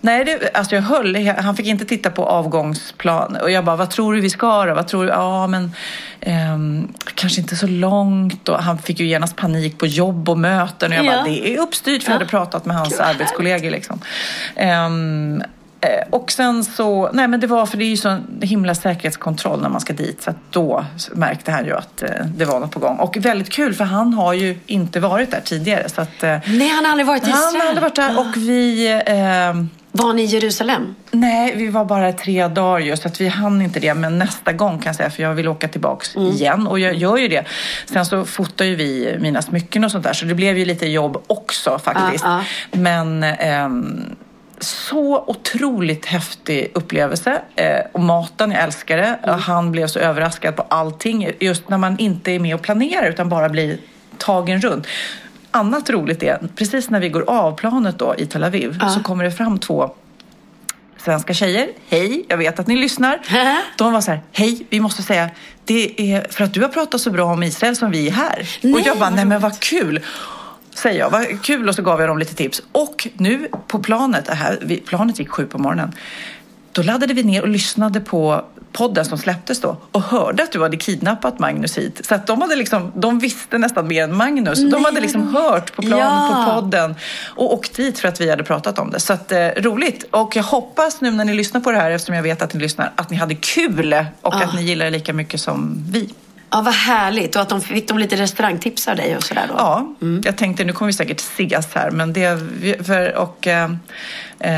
Nej, det, alltså jag höll, han fick inte titta på avgångsplan. Och jag bara, vad tror du vi ska då? Vad tror du? Ja, men ehm, kanske inte så långt. Och han fick ju genast panik på jobb och möten. Och jag Ja. bara, det är uppstyrt för jag hade pratat med hans arbetskollegor. Liksom. Eh, och sen så, nej men det var för det är ju så himla säkerhetskontroll när man ska dit. Så att då märkte han ju att eh, det var något på gång. Och väldigt kul för han har ju inte varit där tidigare. Så att, eh, Nej, han har aldrig varit i han Israel. har aldrig varit där och vi... ehm, Var ni i Jerusalem? Nej, vi var bara tre dagar just så att vi hann inte det. Men nästa gång kan jag säga, för jag vill åka tillbaks Mm. igen och jag gör ju det. Sen så fotar ju vi mina smycken och sånt där så det blev ju lite jobb också faktiskt. Ja, Men ehm, så otroligt häftig upplevelse. Eh, och maten, jag älskar det. Mm. Och Han blev så överraskad på allting. Just när man inte är med och planerar utan bara blir tagen runt. Annat roligt är, precis när vi går av planet då i Tel Aviv så kommer det fram två svenska tjejer. Hej, jag vet att ni lyssnar. De var så här, hej, vi måste säga, det är för att du har pratat så bra om Israel som vi är här. och jag bara, nej men vad kul. Säger jag, vad kul och så gav jag dem lite tips. Och nu på planet, här, planet gick sju på morgonen. Då laddade vi ner och lyssnade på podden som släpptes då och hörde att du hade kidnappat Magnus hit. Så att de, hade liksom, de visste nästan mer än Magnus. de hade liksom hört på planen, Ja. på podden och åkt dit för att vi hade pratat om det. Så att, eh, roligt. Och jag hoppas nu när ni lyssnar på det här, eftersom jag vet att ni lyssnar, att ni hade kul och att ni gillar det lika mycket som vi. Ja, vad härligt. Och att de fick de lite restaurangtips av dig och sådär då? Ja, jag tänkte nu kommer vi säkert ses här, men det... För, och, eh, eh,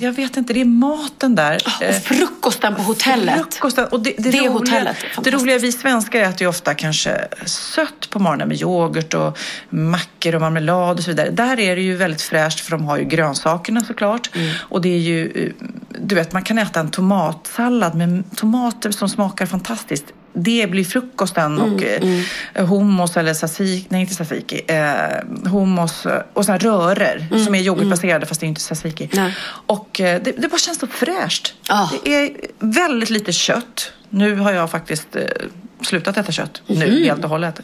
jag vet inte, det är maten där. Och frukosten på hotellet. Frukosten. Och det, det, Det roliga, hotellet är det roliga, vi svenskar äter ju ofta kanske sött på morgonen med yoghurt och mackor och marmelad och så vidare. Där är det ju väldigt fräscht för de har ju grönsakerna såklart. Mm. Och det är ju, eh, du vet, man kan äta en tomatsallad med tomater som smakar fantastiskt. Det blir frukosten och Mm, eh, hummus eller tzatziki, nej inte tzatziki, eh, hummus och sådana rörer som är yoghurtbaserade fast det är inte tzatziki. Mm, Nej. Och eh, det, det bara känns så fräscht. Ah. Det är väldigt lite kött. Nu har jag faktiskt eh, slutat äta kött. Mhm. Nu helt och hållet.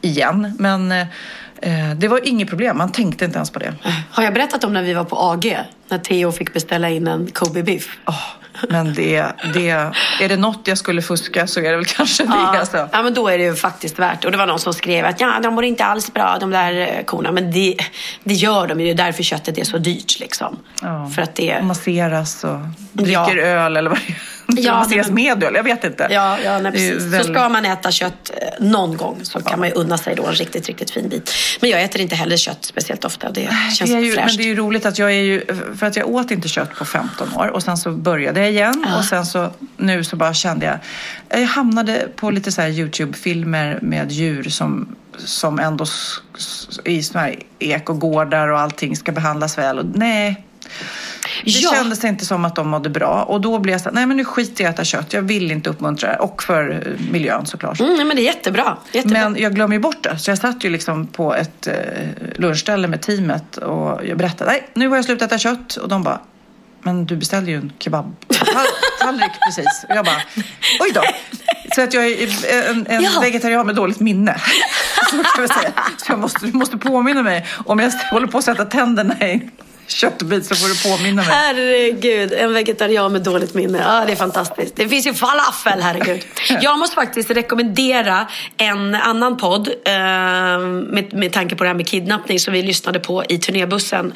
Igen. Men eh, eh, det var inget problem. Man tänkte inte ens på det. Har jag berättat om när vi var på AG? När Theo fick beställa in en Kobe biff? Men det, det, är det något jag skulle fuska så är det väl kanske det. Ja, Alltså. ja, men då är det ju faktiskt värt. Och det var någon som skrev att ja, de mår inte alls bra de där eh, korna. Men det, det gör de ju. Det är därför köttet är så dyrt liksom. Ja. För att det... Masseras och dricker Ja. öl eller vad det är. Ja, men- med öl, jag vet inte. Ja, ja nej, precis. väldigt- Så ska man äta kött eh, någon gång så kan man ju unna sig då en riktigt, riktigt fin bit. Men jag äter inte heller kött speciellt ofta. Det känns det är ju, men fräscht. det är ju roligt att jag är ju, för att jag åt inte kött på 15 år och sen så började jag igen och sen så nu så bara kände jag, jag hamnade på lite så här Youtube-filmer med djur som, som ändå i såna här ekogårdar och allting ska behandlas väl och nej. Det Ja. kändes inte som att de mådde bra och då blev jag så här, nej men nu skiter jag i att äta kött, jag vill inte uppmuntra det och för eh, miljön såklart. Mm, nej, men det är jättebra. jättebra. Men jag glömmer ju bort det. Så jag satt ju liksom på ett eh, lunchställe med teamet och jag berättade, nej nu har jag slutat äta kött. Och de bara, men du beställde ju en kebab-tallrik precis. Och jag bara, oj då. Så att jag är en, en Ja. vegetarian med dåligt minne. Så kan vi säga. Så jag måste, du måste påminna mig. Om jag håller på att sätta tänderna i köttbit så får du påminna mig. Herregud, en vegetarian med dåligt minne. Ja, det är fantastiskt. Det finns ju falafel, herregud. Jag måste faktiskt rekommendera en annan podd eh, med, med tanke på det här med kidnappning som vi lyssnade på i turnébussen.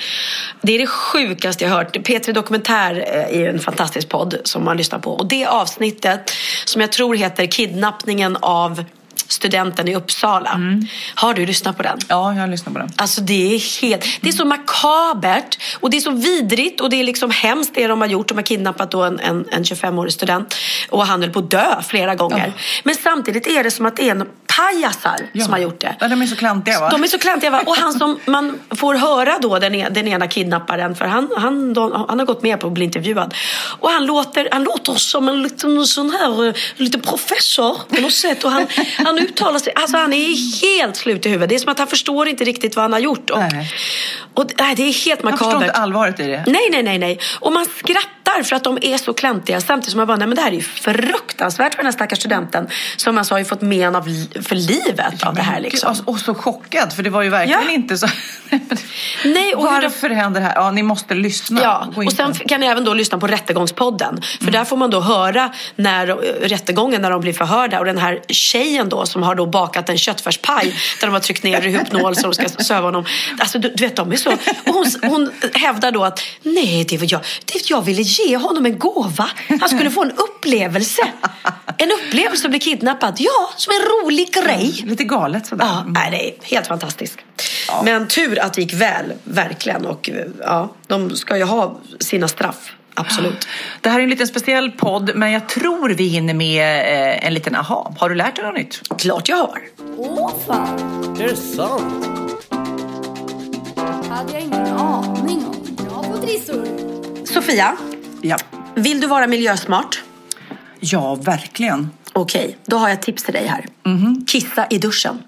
Det är det sjukaste jag hört. P3 Dokumentär eh, är en fantastisk podd som man lyssnar på. Och det avsnittet som jag tror heter Kidnappningen av studenten i Uppsala. Har du lyssnat på den? Ja, jag lyssnar på den. Alltså det är helt, det är så makabert och det är så vidrigt och det är liksom hemskt det de har gjort. De har kidnappat då en, en, en 25-årig student och han höll på att dö flera gånger. Men samtidigt är det som att det är en pajasar som har gjort det. Ja, de är så klantiga va? De är så klantiga va? Och han som man får höra då, den, e- den ena kidnapparen, för han, han, de, han har gått med på att bli intervjuad. Och han låter, han låter som en liten sån här, eh, lite professor på något sätt. Och han, han uttalar sig, alltså han är helt slut i huvudet. Det är som att han förstår inte riktigt vad han har gjort. Och, Nej. och nej, det är helt Jag förstår makabert. inte allvaret i det. Nej, nej, nej, nej. Och man skrattar för att de är så klantiga samtidigt som man bara, nej men det här är ju fruktansvärt för den här stackars studenten som alltså har ju fått men av, för livet av det här liksom. Och, och så chockad, för det var ju verkligen Ja. inte så... Nej, och hur de- Varför händer det här? Ja, ni måste lyssna. Ja, in och sen kan ni även då lyssna på Rättegångspodden. För där får man då höra när rättegången, när de blir förhörda. Och den här tjejen då som har då bakat en köttfärspaj där de har tryckt ner i hypnol så de ska söva honom. Alltså du, du vet, de är så. Och hon, hon hävdar då att nej, det var jag. Det, jag ville ge honom en gåva. Han skulle få en upplevelse. En upplevelse att bli kidnappad. Ja, som en rolig grej. Lite galet sådär. Ja, nej, det är helt fantastiskt. Men tur att det gick väl, verkligen. Och eh, ja, de ska ju ha sina straff, absolut. Det här är en liten speciell podd, men jag tror vi hinner med eh, en liten aha. Har du lärt dig något nytt? Klart jag har. Åh fan, Är det sant? hade jag ingen aning om. Bra på trissor. Sofia, Ja. vill du vara miljösmart? Ja, verkligen. Okej, då har jag ett tips till dig här. Kissa i duschen.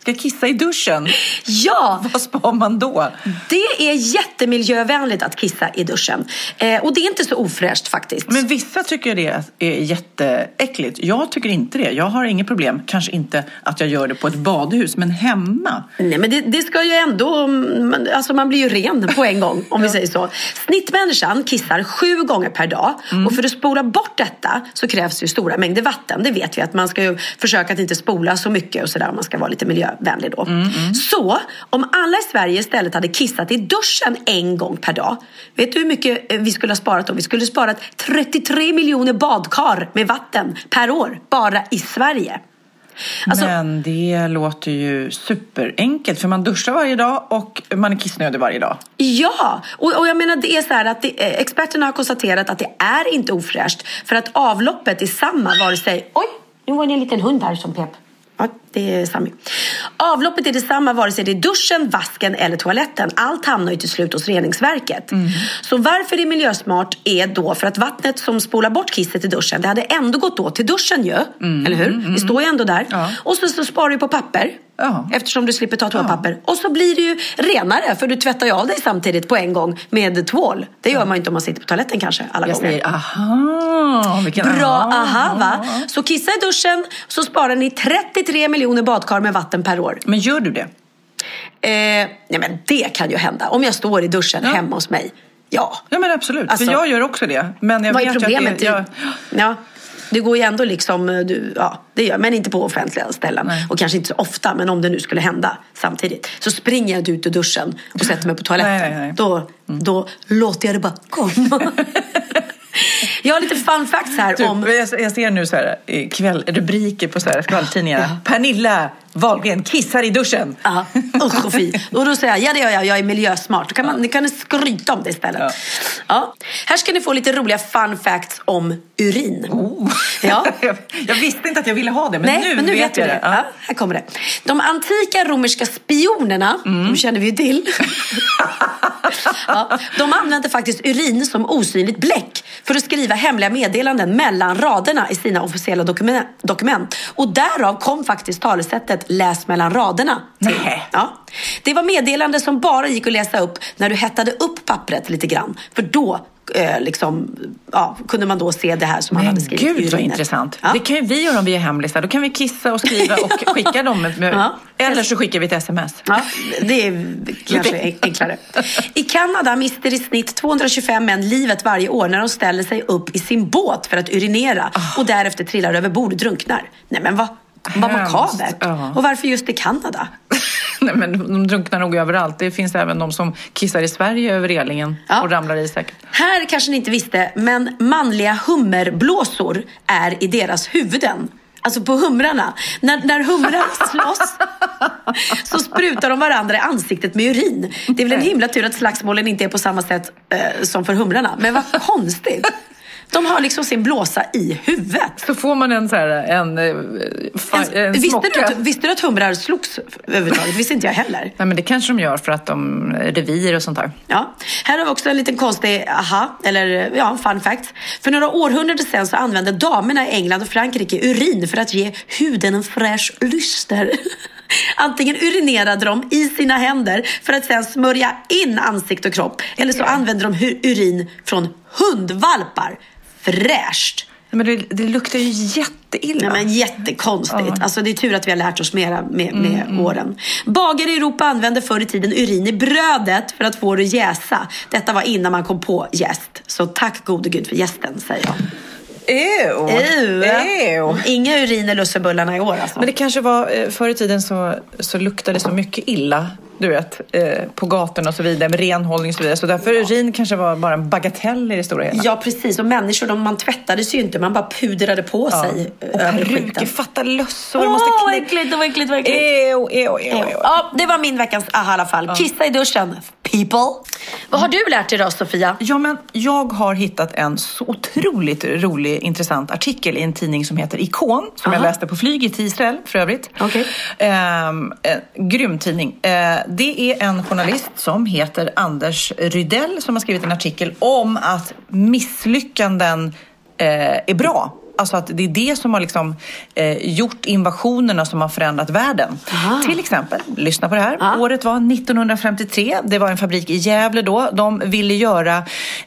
Ska kissa i duschen? Ja, Vad spar man då? det är jättemiljövänligt att kissa i duschen. Eh, och det är inte så ofräscht faktiskt. Men vissa tycker det är jätteäckligt. Jag tycker inte det. Jag har inget problem. Kanske inte att jag gör det på ett badhus, men hemma. Nej, men det, det ska ju ändå... man- Alltså man blir ju ren på en gång, om vi säger så. Snittmänniskan kissar sju gånger per dag. Och för att spola bort detta så krävs ju stora mängder vatten. Det vet vi att man ska ju försöka att inte spola så mycket och sådär om man ska vara lite miljövänlig. Miljövänlig då. Så om alla i Sverige istället hade kissat i duschen en gång per dag. Vet du hur mycket eh, vi skulle ha sparat då? Vi skulle ha sparat 33 miljoner badkar med vatten per år bara i Sverige. Alltså- Men det låter ju superenkelt för man duschar varje dag och man är kissnödig varje dag. Ja, och, och jag menar det är så här att det, eh, experterna har konstaterat att det är inte ofräscht för att avloppet är samma vare sig... Oj, nu var det en liten hund här som pep. Ja, det är Sami. Avloppet är detsamma vare sig det är duschen, vasken eller toaletten. Allt hamnar ju till slut hos reningsverket. Så varför det är miljösmart är då för att vattnet som spolar bort kisset i duschen, det hade ändå gått åt till duschen ju. Eller hur? Det står ju ändå där. Och så, så sparar du på papper. Eftersom du slipper ta toapapper. Och så blir det ju renare för du tvättar ju av dig samtidigt på en gång med tvål. Det gör man ju inte om man sitter på toaletten kanske alla Jag gånger. säger aha. Vilken Bra aha. aha va? Så kissa i duschen så sparar ni 33 miljoner badkar med vatten per år. Men gör du det? Eh, nej men det kan ju hända. Om jag står i duschen hemma hos mig. Ja. Ja men absolut, Alltså, för jag gör också det. Men jag Vad är vet ju problemet? Att det, jag, Ja. Det går ju ändå liksom, du, ja, det gör, men inte på offentliga ställen. Och kanske inte så ofta, men om det nu skulle hända samtidigt. Så springer jag inte ut ur duschen och sätter mig på toaletten. Nej, nej, nej. Då, då låter jag det bara komma. jag har lite fun facts här Typ, om... jag, ser nu så här, eh, kväll, rubriker på så här skvalltidningar. Pernilla Wahlgren kissar i duschen. Ja, usch och fy. Och då säger jag, ja det gör jag, jag är miljösmart. Då kan man, ni kan skryta om det istället. Ja. Här ska ni få lite roliga fun facts om urin. Ja. jag, visste inte att jag ville ha det, men Nej, nu, men nu vet, vet jag det. det. Ja. här kommer det. De antika romerska spionerna, de känner vi ju till. ja, de använde faktiskt urin som osynligt bläck för att skriva hemliga meddelanden mellan raderna i sina officiella dokumen- dokument. Och därav kom faktiskt talesättet läs mellan raderna. Nej. Ja. Det var meddelanden som bara gick att läsa upp när du hettade upp pappret lite grann. För då eh, liksom, ja, kunde man då se det här som Men hade skrivit i gud vad intressant. Ja. Det kan ju vi göra om vi är hemlisar. Då kan vi kissa och skriva och skicka dem. Med, Ja. Eller så skickar vi ett sms. Ja, det är kanske en- enklare. I Kanada mister i snitt 225 män livet varje år när de ställer sig upp i sin båt för att urinera och därefter trillar över bord och drunknar. Nej men vad, vad makabert. Ja. Och varför just i Kanada? Nej, men de drunknar nog överallt. Det finns även de som kissar i Sverige över relingen Ja. och ramlar i säkert. Här kanske ni inte visste, men manliga hummerblåsor är i deras huvuden. Alltså på humrarna. När, när humrar slåss så sprutar de varandra i ansiktet med urin. Det är väl en himla tur att slagsmålen inte är på samma sätt eh, som för humrarna. Men vad konstigt. De har liksom sin blåsa i huvudet. Så får man en så här, en, eh, fa- en, visste, du att, visste du att humrar slogs överhuvudtaget? visste inte jag heller. Nej, men det kanske de gör för att de revir och sånt där. Ja. Här har vi också en liten konstig aha, eller ja, fun fact. För några århundraden sedan så använde damerna i England och Frankrike urin för att ge huden en fräsch lyster. Antingen urinerade de i sina händer för att sedan smörja in ansikt och kropp. Eller så använde de urin från hundvalpar. Fräscht! Men det, det luktar ju jätteilla. Nej, men jättekonstigt. Ja. Alltså, det är tur att vi har lärt oss mera med, med åren. Bagare i Europa använde förr i tiden urin i brödet för att få det att jäsa. Detta var innan man kom på jäst. Så tack gode gud för jästen, säger jag. Ew. Ew. Ew. Inga urin i lussebullarna i år alltså. Men det kanske var, eh, förr i tiden så, så luktade det så mycket illa, du vet, eh, på gatorna och så vidare, med renhållning och så vidare. Så därför urin kanske var bara en bagatell i det stora hela. Ja, precis. Och människor, de, man tvättades ju inte. Man bara pudrade på sig Och över peruker, skiten. fatta lössor, Åh, måste vad äckligt, vad äckligt, vad äckligt. Ja, det var min veckans aha i alla fall. Kissa i duschen, people. Vad har du lärt dig då, Sofia? Ja, men jag har hittat en så otroligt rolig, intressant artikel i en tidning som heter Ikon, som jag Aha. läste på flyget till Israel för övrigt. Okej. Ehm, en grym tidning. Eh, det är en journalist som heter Anders Rydell som har skrivit en artikel om att misslyckanden eh, är bra. Alltså att det är det som har liksom, eh, gjort invasionerna som har förändrat världen. Till exempel, lyssna på det här. Året var 1953. Det var en fabrik i Gävle då. De ville göra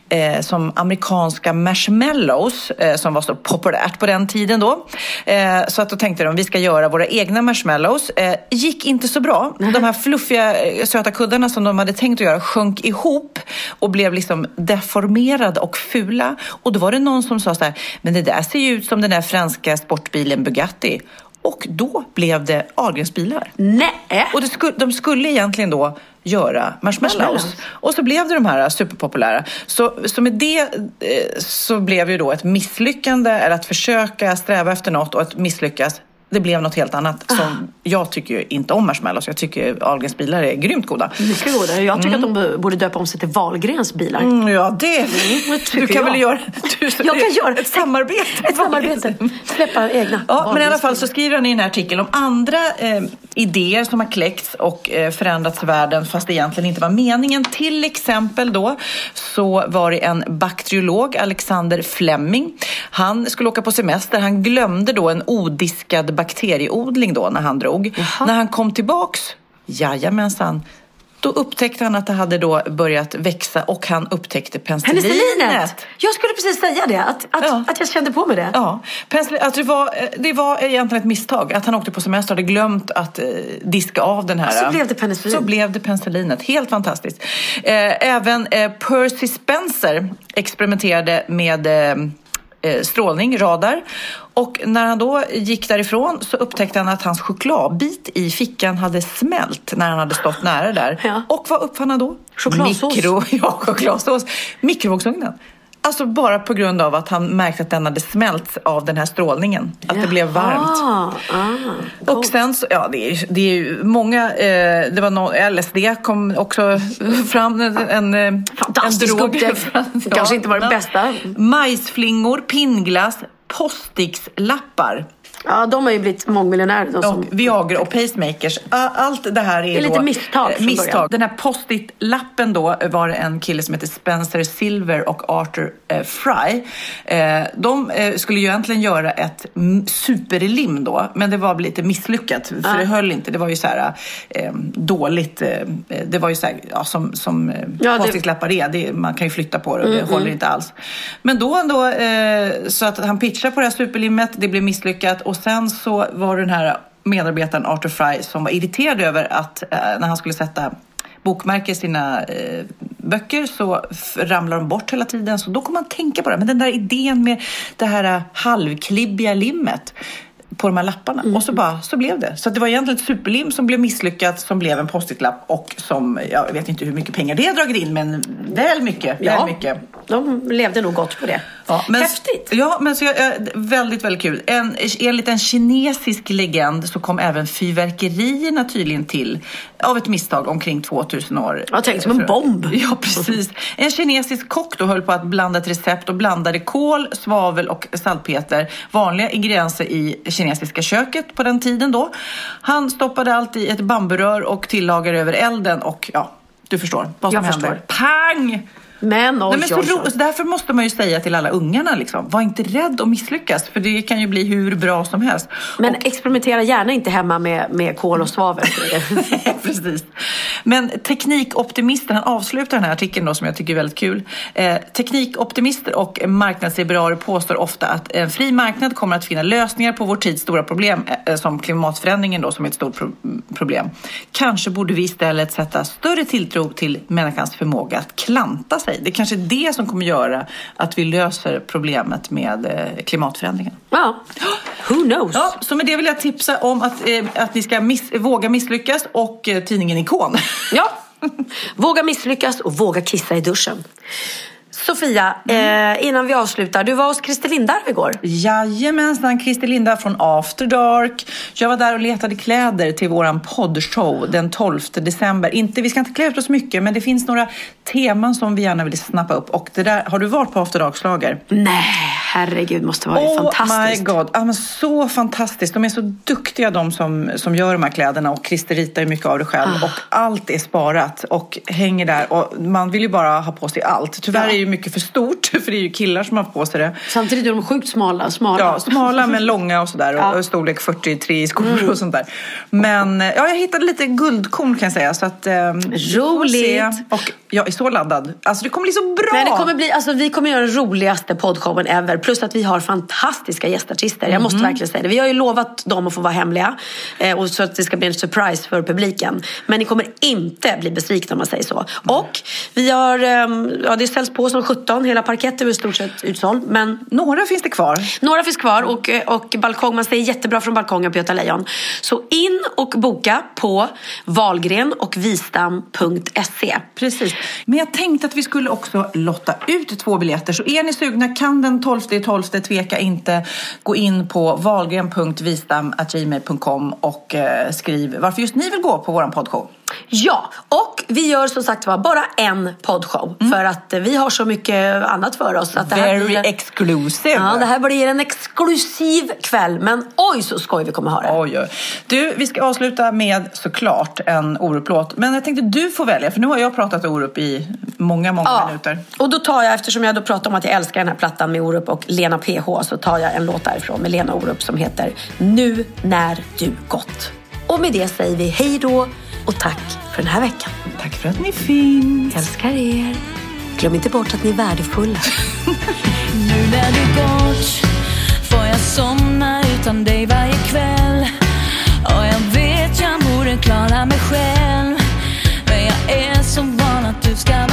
eh, som amerikanska marshmallows eh, som var så populärt på den tiden då. Eh, så att då tänkte de vi ska göra våra egna marshmallows. Eh, gick inte så bra. De här fluffiga eh, söta kuddarna som de hade tänkt att göra sjönk ihop och blev liksom deformerade och fula. Och då var det någon som sa så här, men det där ser ju ut som den där franska sportbilen Bugatti. Och då blev det Ahlgrens bilar. Nej. Och skulle, de skulle egentligen då göra marshmallows. Marshmallows. Och så blev det de här superpopulära. Så, så med det eh, så blev ju då ett misslyckande, eller att försöka sträva efter något och att misslyckas. Det blev något helt annat. Som jag tycker inte om marshmallows. Jag tycker Ahlgrens bilar är grymt goda. Mycket godare. Jag tycker att de b- borde döpa om sig till Wahlgrens bilar. Mm, ja, det... Du tycker kan jag. väl göra... Du, Jag kan göra ett samarbete. Ett samarbete. Släppa egna. Ja, men i alla fall så skriver han i den här artikeln om andra eh, idéer som har kläckts och eh, förändrats världen fast det egentligen inte var meningen. Till exempel då så var det en bakteriolog, Alexander Fleming. Han skulle åka på semester. Han glömde då en odiskad bakterieodling då när han drog. När han kom tillbaks, jajamensan, då upptäckte han att det hade då börjat växa och han upptäckte penicillinet. Jag skulle precis säga det, att, att, att jag kände på mig det. Ja, penicillin, det, var, det var egentligen ett misstag att han åkte på semester och hade glömt att eh, diska av den här. Och så blev det penicillin. Så blev det penicillinet. Helt fantastiskt. Eh, även eh, Percy Spencer experimenterade med eh, eh, strålning, radar. Och när han då gick därifrån så upptäckte han att hans chokladbit i fickan hade smält när han hade stått nära där. Och vad uppfann han då? Chokladsås. Mikro, ja, chokladsås. Mikrovågsugnen. Alltså bara på grund av att han märkte att den hade smält av den här strålningen. Att det blev varmt. Ah, Och sen så, ja det är, det är ju många, eh, det var någon, LSD kom också fram. En, en, en Fantastisk upptäckt. Kanske inte var det bästa. Majsflingor, pinnglass, postixlappar. Ja, de har ju blivit mångmiljonärer. De som... Och Viagra och pacemakers. Allt det här är, Det är lite misstag eh, misstag. Den här post-it-lappen då var det en kille som heter Spencer Silver och Arthur eh, Fry. Eh, de eh, skulle ju egentligen göra ett superlim då, men det var lite misslyckat för Ja. det höll inte. Det var ju så här eh, dåligt. Eh, det var ju så här, ja, som, som eh, Ja, det- post-it-lappar är. Det, man kan ju flytta på det och det Mm, håller mm. inte alls. Men då ändå, eh, så att han pitchar på det här superlimmet, det blev misslyckat och sen så var det den här medarbetaren Arthur Fry som var irriterad över att eh, när han skulle sätta bokmärke i sina eh, böcker så ramlar de bort hela tiden. Så då kommer man tänka på det. Men den där idén med det här eh, halvklibbiga limmet på de här lapparna. Mm. Och så bara, så blev det. Så det var egentligen ett superlim som blev misslyckat, som blev en post-it-lapp och som, jag vet inte hur mycket pengar det har dragit in, men väl mycket. Ja. Väl mycket. De levde nog gott på det. Ja, men, Häftigt! Ja, men så, eh, väldigt, väldigt kul. En, enligt en kinesisk legend så kom även fyrverkerierna tydligen till av ett misstag omkring 2000 år. Jag tänkte som en bomb. Ja, precis. En kinesisk kock då höll på att blanda ett recept och blandade kol, svavel och salpeter. Vanliga ingredienser i kinesiska köket på den tiden då. Han stoppade allt i ett bamburör och tillagade över elden och ja, du förstår vad som Jag hände. förstår. Pang! Men oj, Nej, men så oj, oj. så därför måste man ju säga till alla ungarna, liksom, var inte rädd att misslyckas. För det kan ju bli hur bra som helst. Men experimentera gärna inte hemma med, med kol och svavel. Precis. Men teknikoptimister, han avslutar den här artikeln då som jag tycker är väldigt kul. Eh, teknikoptimister och marknadsliberaler påstår ofta att en fri marknad kommer att finna lösningar på vår tids stora problem eh, som klimatförändringen då som är ett stort pro- problem. Kanske borde vi istället sätta större tilltro till människans förmåga att klanta sig. Det är kanske är det som kommer göra att vi löser problemet med eh, klimatförändringen. Ja, who knows? Ja, så med det vill jag tipsa om att, eh, att ni ska miss, våga misslyckas och eh, tidningen Ikon. Ja, våga misslyckas och våga kissa i duschen. Sofia, eh, innan vi avslutar. Du var hos Christer Lindarw igår. Jajamensan, Christer Linda från After Dark. Jag var där och letade kläder till våran poddshow den 12 december. Inte, vi ska inte klä ut oss mycket, men det finns några teman som vi gärna vill snappa upp. Och det där, har du varit på After Dark-slager? Nej, herregud, måste vara Oh fantastiskt. my god, ja, men så fantastiskt. De är så duktiga de som, som gör de här kläderna och Christer ritar ju mycket av det själv. Ah. Och allt är sparat och hänger där. Och man vill ju bara ha på sig allt. Tyvärr Ja. är ju mycket för stort för det är ju killar som har på sig det. Samtidigt är de sjukt smala. smala. Ja, smala men långa och sådär. Ja. Och storlek 43 i skor och sånt där. Men eh, ja, jag hittade lite guldkorn kan jag säga. Så att, eh, Roligt. Och jag är så laddad. Alltså det kommer bli så bra. Men det kommer bli, alltså, vi kommer göra den roligaste poddshowen ever Plus att vi har fantastiska gästartister. Jag måste verkligen säga det. Vi har ju lovat dem att få vara hemliga. Eh, och så att det ska bli en surprise för publiken. Men ni kommer inte bli besvikna om man säger så. Och vi har, ehm, ja det ställs på som 17. Hela parketten är i stort sett utsåld. Men Några finns det kvar. några finns kvar och, eh, och balkong, man ser jättebra från balkongen på Göta Lejon. Så in och boka på Valgren och Vistam.se. Precis. Men jag tänkte att vi skulle också lotta ut två biljetter. Så är ni sugna, kan den 12 12 tveka inte. Gå in på valgren.vistam.gmail.com och eh, skriv varför just ni vill gå på vår poddshow. Ja, och vi gör som sagt var bara en poddshow. För att vi har så mycket annat för oss. Att det här Very blir, exclusive. ja, det här blir en exklusiv kväll. Men oj så skoj vi kommer ha det. Oj, oj. Du, vi ska avsluta med såklart en Orup-låt. Men jag tänkte du får välja, för nu har jag pratat Orup i många, många Ja, minuter. och då tar jag, eftersom jag då pratar om att jag älskar den här plattan med Orup och Lena PH, så tar jag en låt därifrån med Lena Orup som heter Nu när du gått. Och med det säger vi hej då och tack för den här veckan. Tack för att ni finns. Älskar er. Glöm inte bort att ni är värdefulla. Nu när du gått får jag somna utan dig varje kväll Och jag vet jag borde klara mig själv Men jag är så van att du ska